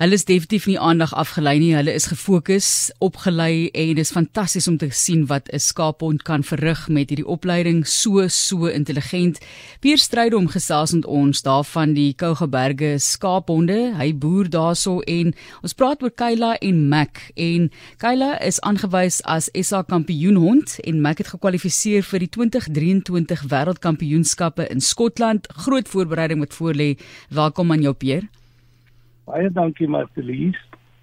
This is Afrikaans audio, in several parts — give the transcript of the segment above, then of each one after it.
Hulle is definitief nie aandag afgelei nie. Hulle is gefokus, opgelei en dit is fantasties om te sien wat 'n skaaphond kan verrig met hierdie opleiding so so intelligent. Pier Strydom gesels met ons daarvan die Kougaberge skaaphonde. Hy boer daarso en ons praat oor Kayla en Mac en Kayla is aangewys as SA kampioenhond en Mac het gekwalifiseer vir die 2023 wêreldkampioenskappe in Skotland. Groot voorbereiding wat voorlê. Welkom aan jou Pier. Baie dankie Martelies.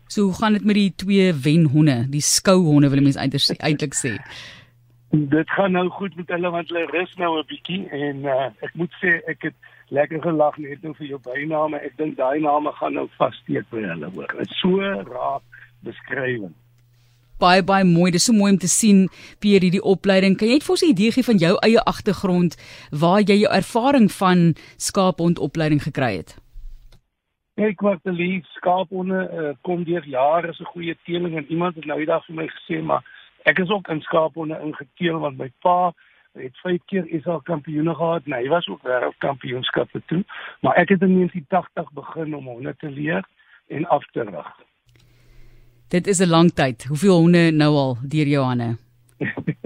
So hoe gaan dit met die twee wenhonde, die skouhonde wil mense eintlik sê? Dit gaan nou goed met hulle want hulle rus nou 'n bietjie en uh, ek moet sê ek het lekker gelag net nou vir jou byname. Ek dink daai name gaan nou vassteek by hulle hoor. Dit so raak beskrywend. Baie baie mooi. Dit is so mooi om te sien Pierre hierdie opleiding. Kan jy net vir ons 'n idee gee van jou eie agtergrond waar jy jou ervaring van skaaphondopleiding gekry het? Ek wou te lief skaaphonde uh, kom deur jare 'n goeie teeling en iemand het nou eendag vir my gesê maar ek is ook in skaaphonde ingeteel want my pa het vyf keer SA kampioene gehad. Nee, hy was ook wêreldkampioenskappe toe, maar ek het in 1980 begin om honde te leer en af te rig. Dit is 'n lang tyd. Hoeveel honde nou al deur jou hande?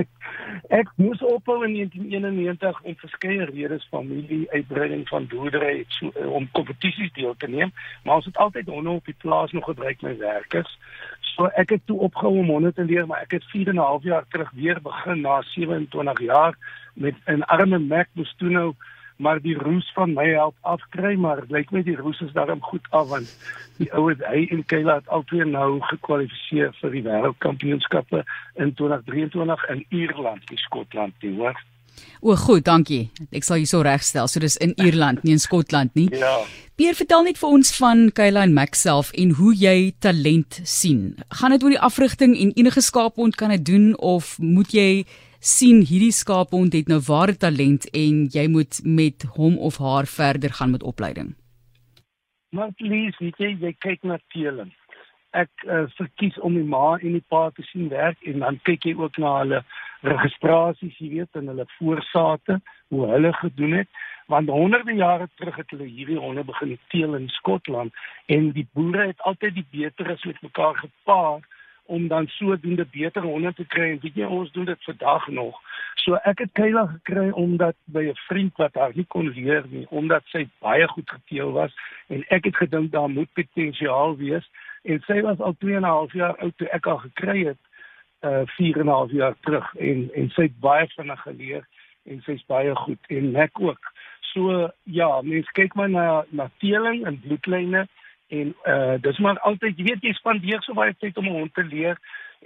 Ek moes ophou in 1991 om verskeie redes familie uitbreiding van boerdery so, eh, om kompetisies deel te neem, maar ons het altyd honde op die plaas nog gebruik my werkers. So ek het toe opgehou om honde te leer, maar ek het 4 en 'n half jaar terug weer begin na 27 jaar met 'n arme Mac moes toe nou maar die roes van my help afkry maar lyk my die roes is daarom goed af want die ouer hy en Kayla het albei nou gekwalifiseer vir die wêreldkampioenskappe in 2023 in Ierland, die Skotland, die hoor. O, goed, dankie. Ek sal jou so regstel. So dis in Ierland, nie in Skotland nie. Ja. Pier, vertel net vir ons van Kayla en Max self en hoe jy talent sien. Gaan dit oor die afrigting en enige skaaphond kan dit doen of moet jy sien hierdie skaaphond het nou ware talent en jy moet met hom of haar verder gaan met opleiding. Maar please, weet jy, jy kyk na teeling. Ek uh, verkies om die ma en die pa te sien werk en dan kyk jy ook na hulle registrasies, jy weet, en hulle voorsate, hoe hulle gedoen het, want honderde jare terug het hulle hierdie honde begin teel in Skotland en die boere het altyd die beteres met mekaar gepaard om dan sodoende beter honde te kry. En weet jy ons doen dit vandag nog. So ek het Kayla gekry omdat by 'n vriend wat haar nie kon leer nie omdat sy baie goed geteel was en ek het gedink daar moet potensiaal wees. En sy was al 2 en 'n half jaar oud toe ek haar gekry het uh 4 en 'n half jaar terug. En en sy het baie vinnig geleer en sy's baie goed. En ek ook. So ja, mens kyk maar na na teeling en bloedlyne en uh dis maar altyd jy weet jy spandeer so baie tyd om 'n hond te leer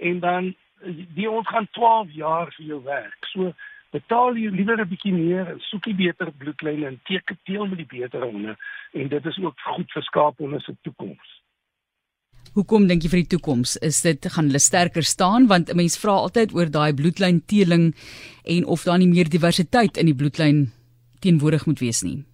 en dan die hond gaan 12 jaar vir jou werk. So betaal jy liewer 'n bietjie meer en soek jy beter bloedlyne en teken teel met die beter honde en dit is ook goed vir skaaphonde se toekoms. Hoekom dink jy vir die toekoms is dit gaan hulle sterker staan want 'n mens vra altyd oor daai bloedlyn teeling en of daar nie meer diversiteit in die bloedlyn teenwoordig moet wees nie.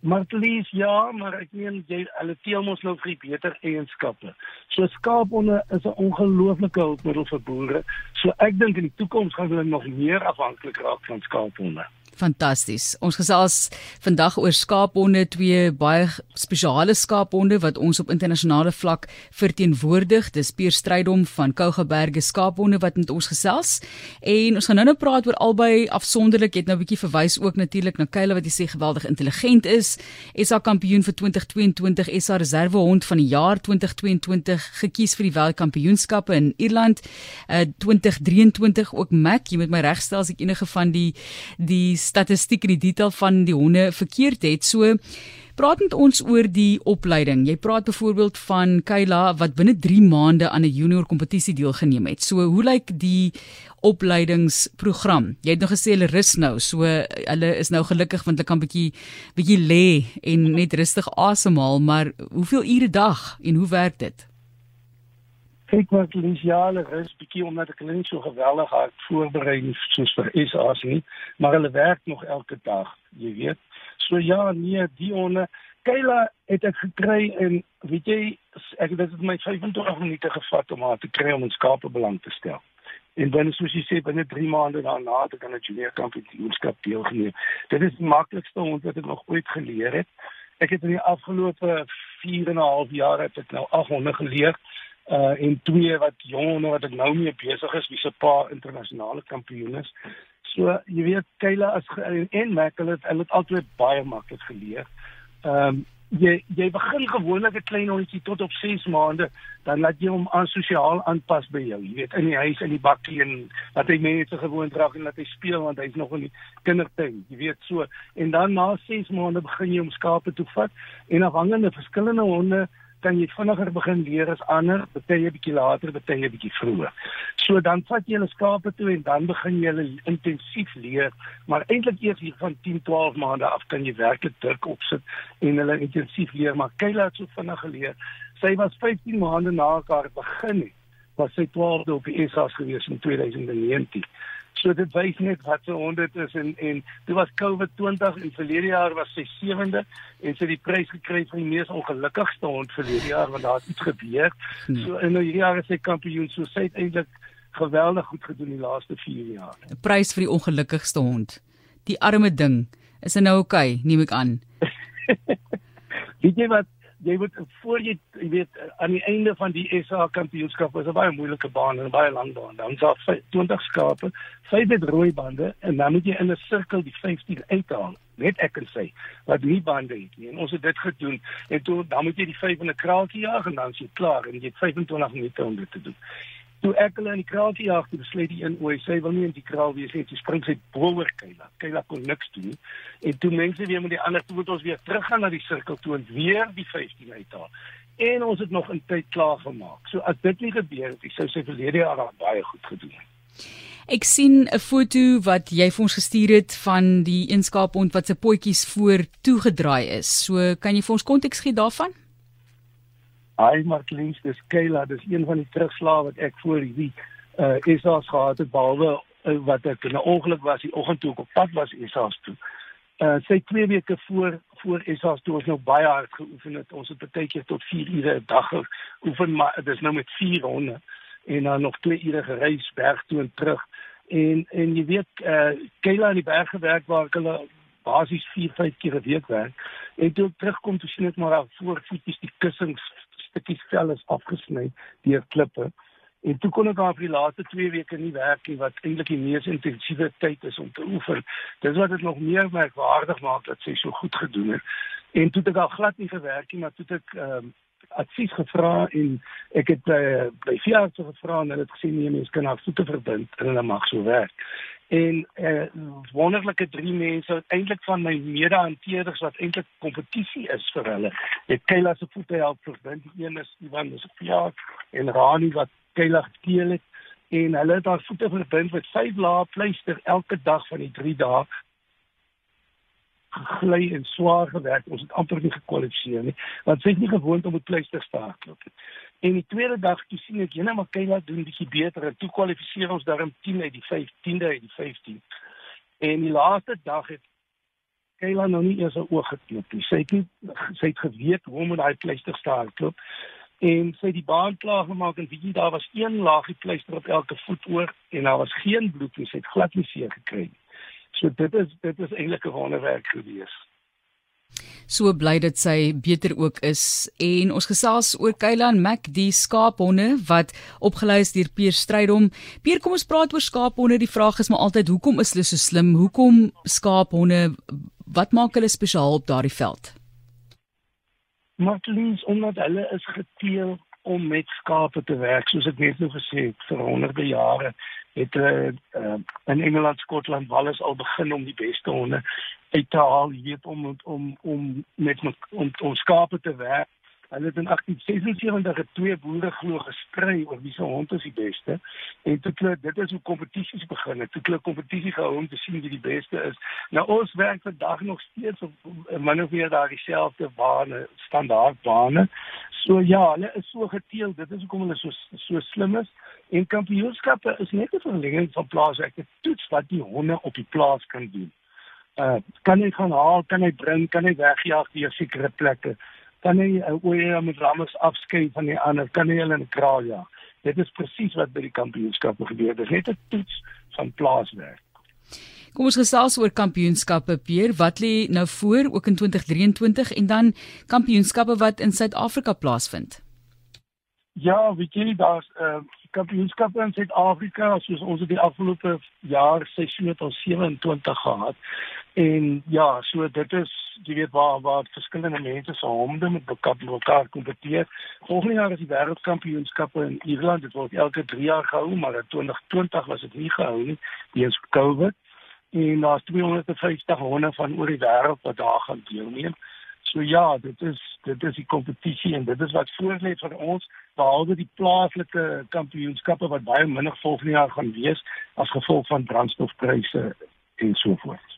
Martelies ja, maar ek meen jy hulle teel mos nou vir beter eienskappe. So skaaphonde is 'n ongelooflike hulpmiddel vir boere. So ek dink in die toekoms gaan hulle nog meer afhanklik raak van skaaphonde. Fantasties. Ons gesels vandag oor skaaphonde, twee baie spesiale skaaphonde wat ons op internasionale vlak verteenwoordig. Dis Pier Strydom van Kougaberge Skaaphonde wat met ons gesels. En ons gaan nou-nou praat oor albei afsonderlik. Het nou 'n bietjie verwys ook natuurlik na Kyle wat jy sê geweldig intelligent is. SA kampioen vir 2022, SA reservehond van die jaar 2022 gekies vir die wêreldkampioenskappe in Ierland. Uh 2023 ook Mac, jy moet my regstel as ek enige van die die statistiek en die detail van die honde verkeerd het. So praat met ons oor die opleiding. Jy praat byvoorbeeld van Kayla wat binne 3 maande aan 'n junior kompetisie deelgeneem het. So hoe lyk die opleidingsprogram? Jy het nog gesê hulle rus nou. So hulle is nou gelukkig want hulle kan bietjie bietjie lê en net rustig asemhaal, maar hoeveel ure dag en hoe werk dit? Kyk wat Lisiale is bietjie omdat ek hulle nie so geweldig hard voorberei soos vir SA's nie, maar hulle werk nog elke dag, jy weet. So ja, nee, die onne Kayla het ek gekry en weet jy, ek dit het my 25 minute gevat om haar te kry om in skape belang te stel. En binne soos jy sê binne 3 maande daarna het ek aan 'n junior kampioenskap deelgeneem. Dit is die maklikste hond wat ek nog ooit geleer het ek het in die afgelope 4 en 'n half jaar het ek nou 800 geleer uh en twee wat jong honde wat ek nou mee besig is wie se pa internasionale kampioen is. So jy weet Kayla as en Mac hulle het hulle het altyd baie maklik geleer. Ehm um, jy jy begin gewoonlik 'n klein hondjie tot op 6 maande, dan laat jy hom aan sosiaal aanpas by jou. Jy weet in die huis in die bakkie en dat hy mense gewoon dra en dat hy speel want hy's nog in die kindertuin. Jy weet so en dan na 6 maande begin jy hom skape toe vat en afhangende verskillende honde kan jy vinniger begin leer as ander, baie bietjie later, baie bietjie vroeër. So dan vat jy hulle skape toe en dan begin jy hulle intensief leer, maar eintlik eers hier van 10, 12 maande af kan jy werklik druk opsit en hulle intensief leer, maar Kayla het so vinnig geleer. Sy was 15 maande na haar begin het, was sy 12de op die ESA's gewees in 2019. So dit wys net wat se honde dit is en en dit was COVID 20 en verlede jaar was sy sewende en sy het die prys gekry vir die mees ongelukkigste hond verlede jaar want daar het iets gebeur. Hmm. So in nou hierdie jaar is sy kampioen so sy het eintlik geweldig goed gedoen die laaste 4 jaar. 'n Prys vir die ongelukkigste hond. Die arme ding. Is hy nou oukei, okay, neem ek aan. Weet jy wat jy moet voor jy jy weet aan die einde van die SA kampioenskap was 'n baie moeilike baan en 'n baie lang baan. Dan was daar 20 skape, vyf met rooi bande en dan moet jy in 'n sirkel die 15 uithaal. Net ek en sy wat nie bande het nie. En ons het dit gedoen en toe dan moet jy die vyf in 'n kraaltjie jaag en dan is jy klaar en jy het 25 minute om dit te doen toe ek hulle in die kraal gejaag het, besluit die een ooi, sy wil nie in die kraal wees nie, sy spring sy boor Kayla. Kayla kon niks doen. En toe mense weer met die ander toe moet ons weer teruggaan na die sirkel toe en weer die 15 uithaal. En ons het nog in tyd klaar gemaak. So as dit nie gebeur het, sou sy verlede jaar baie goed gedoen het. Ek sien 'n foto wat jy vir ons gestuur het van die eenskaaphond wat se potjies voor toegedraai is. So kan jy vir ons konteks gee daarvan? Hy Martins, dis Kayla, dis een van die terugslae wat ek voor hierdie uh SA's gehad het behalwe uh, wat ek in 'n ongeluk was die oggend toe ek op pad was SA's toe. Uh sy 2 weke voor voor SA's toe ons nou baie hard geoefen het. Ons het baie keer tot 4 ure 'n dag geoefen, maar dis nou met 4 honde en dan nog 2 ure gereis berg toe en terug. En en jy weet uh Kayla in die berg gewerk waar ek hulle basies 4, 5 keer 'n week werk. En toe ek terugkom toe sien ek maar daar voor voetjies die kussings stukkies vel is afgesny deur klippe. En toe kon ek haar vir die laaste 2 weke nie werk nie wat eintlik die mees intensiewe tyd is om te oefen. Dis wat dit nog meer merkwaardig maak dat sy so goed gedoen het. En toe het ek al glad nie gewerk nie, maar toe het ek ehm um, advies gevra en ek het uh, by veearts gevra en hulle het gesê nee, mens kan haar voete verbind en hulle mag so werk en uh, wonderlike drie mense eintlik van my mede-hanteerders wat eintlik kompetisie is vir hulle. Ek Kayla se voete help verbind. Die een is Ivan se Fiat en Rani wat Kayla gesteel het en hulle het haar voete verbind met vyf lae pleister elke dag van die 3 dae gly en swaar gewerk. Ons het amper nie gekwalifiseer nie. Want sy is nie gewoond om met pleisters te hardloop nie. En die tweede dag toe sien ek Jena Makela doen bietjie beter en toe kwalifiseer ons daarom 10 uit die 15de uit die 15. En die laaste dag het Kayla nou nie eers 'n oog gekloop nie. Sy het nie sy het geweet hoe om met daai pleister staan klop en sy het die baan klaar gemaak en jy daar was een laagie pleister op elke voet oor en daar was geen bloed nie. Sy het glad nie seer gekry nie. So dit is dit is eintlik 'n wonderwerk geweest so bly dit sy beter ook is en ons gesels oor Kailan Mac die skaaphonde wat opgelei is deur Pier Strydom. Pier kom ons praat oor skaaphonde. Die vraag is maar altyd hoekom is hulle so slim? Hoekom skaaphonde? Wat maak hulle spesiaal op daardie veld? Martins omdat hulle is geteel om met skape te werk soos ek net nou gesê het vir honderde jare het uh, uh, in Engeland, Skotland, Wales al begin om die beste honde uit te haal, jy weet om om om met om om skape te werk. Hulle het in 1876 het twee boere glo gestry oor wie se hond is die beste. En toe kle, dit is hoe kompetisies begin het. Toe kle kompetisie gehou om te sien wie die beste is. Nou ons werk vandag nog steeds op min of meer daai dieselfde bane, standaard bane. So ja, hulle is so geteel. Dit is hoekom hulle so so slim is. En kampioenskappe is net 'n verlenging van plaaswerk. Dit toets wat die honde op die plaas kan doen uh kan hy gaan haal, kan hy bring, kan hy wegjaag deur sekere plekke. Kan hy uh, oeye met rammers afskei van die ander, kan hy hulle in kraal ja. Dit is presies wat by die kampioenskappe gebeur. Dit is net 'n toets van plaaswerk. Kom ons gesels oor kampioenskappe Peer, wat lê nou voor ook in 2023 en dan kampioenskappe wat in Suid-Afrika plaasvind. Ja, weet jy daar's 'n uh, kampioenskappe in Suid-Afrika soos ons het die afgelope jaar 627 gehad. En ja, so dit is jy weet waar waar verskillende mense se honde met mekaar kompeteer. Volgende jaar is die wêreldkampioenskappe in Ierland. Dit word elke 3 jaar gehou, maar in 2020 was dit nie gehou nie weens COVID. En daar's 250 honde van oor die wêreld wat daar gaan deelneem. So ja, dit is dit is die kompetisie en dit is wat voorlê vir ons behalwe die plaaslike kampioenskappe wat baie minder volgende jaar gaan wees as gevolg van brandstofpryse en so voort.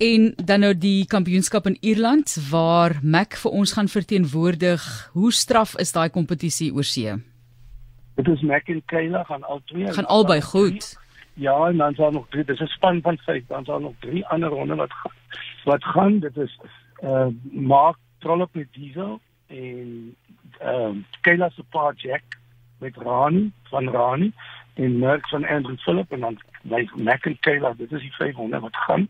En dan nou die kampioenskap in Ierland waar Mac vir ons gaan verteenwoordig. Hoe straf is daai kompetisie oor see? Dit is Mac en Kayla gaan al twee. Gaan albei goed. Ja, en dan sal nog drie. Dis 'n span van 5. Dan sal nog drie ander ronde wat wat gaan. Dit is uh Mark Trollop met Diesel en ehm uh, Kayla se pa Jack met Rani van Rani en Merk van Andrew Philip en dan Mac en Kayla. Dit is die 500 wat gaan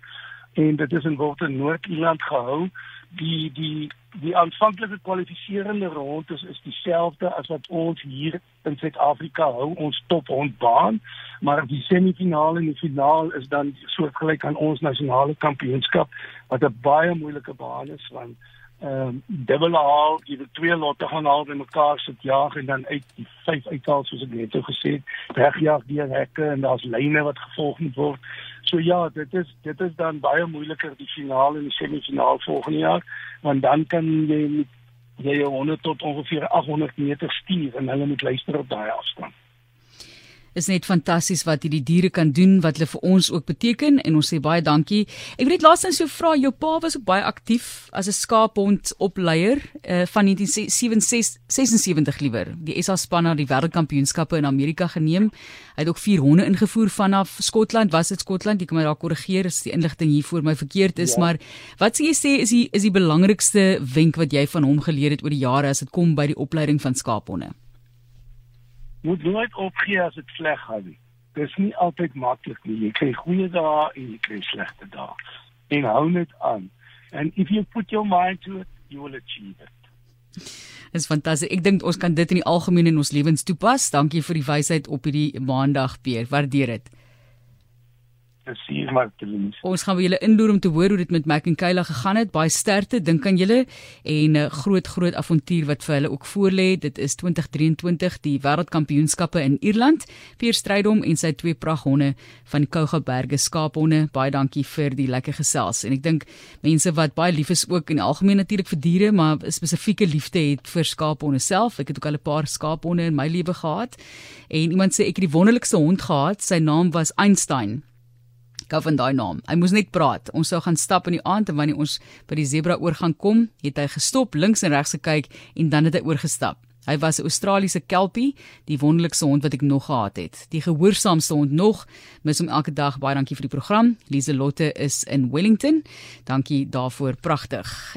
en dit is in Wolte Noord-Ierland gehou. Die die die aanvanklike kwalifiserende ronde is, is dieselfde as wat ons hier in Suid-Afrika hou, ons top rondbaan, maar die semifinale en die finaal is dan soortgelyk aan ons nasionale kampioenskap wat 'n baie moeilike baan is want ehm um, dubbel haal, jy het twee lotte gaan haal by mekaar sit jaag en dan uit die vyf uithaal soos ek net gesê het, regjaag deur hekke en daar's lyne wat gevolg moet word. So ja, dit is dit is dan baie moeiliker die finale en die semifinaal volgende jaar, want dan kan jy jy 100 tot ongeveer 800 meter stuur en hulle moet luister op daai afstand is net fantasties wat hierdie diere kan doen wat hulle vir ons ook beteken en ons sê baie dankie. Ek weet laasens so vra jou pa was ook baie aktief as 'n skaaphond opleier uh, van 1976 liewer. Die SA span het die wêreldkampioenskappe in Amerika geneem. Hy het ook vier honde ingevoer vanaf Skotland. Was dit Skotland? Jy kan my daar korrigeer as die inligting hier voor my verkeerd is, ja. maar wat sê jy sê is die is die belangrikste wenk wat jy van hom geleer het oor die jare as dit kom by die opleiding van skaaphonde? Moet nooit opgee as dit sleg gaan nie. Dit is nie altyd maklik nie. Jy kry goeie dae en jy kry slegte dae. En hou net aan. And if you put your mind to it, you will achieve it. Dit is fantasties. Ek dink ons kan dit in die algemeen in ons lewens toepas. Dankie vir die wysheid op hierdie maandag, Peer. Waardeer dit plesier maar te lees. Ons gaan by julle inloer om te hoor hoe dit met Mac en Kayla gegaan het. Baie sterkte dink aan julle en 'n uh, groot groot avontuur wat vir hulle ook voorlê. Dit is 2023 die wêreldkampioenskappe in Ierland. Pier Strydom en sy twee praghonde van Kouga Berge skaaphonde. Baie dankie vir die lekker gesels. En ek dink mense wat baie lief is ook in algemeen natuurlik vir diere, maar spesifieke liefde het vir skaaphonde self. Ek het ook al 'n paar skaaphonde in my lewe gehad. En iemand sê ek het die wonderlikste hond gehad. Sy naam was Einstein gou van daai naam. Hy moes net praat. Ons sou gaan stap in die aand en wanneer ons by die zebra oor gaan kom, het hy gestop, links en regs gekyk en dan het hy oorgestap. Hy was 'n Australiese kelpie, die wonderlikste hond wat ek nog gehad het. Die gehoorsaamste hond nog. Mis hom elke dag. Baie dankie vir die program. Liselotte is in Wellington. Dankie daarvoor. Pragtig.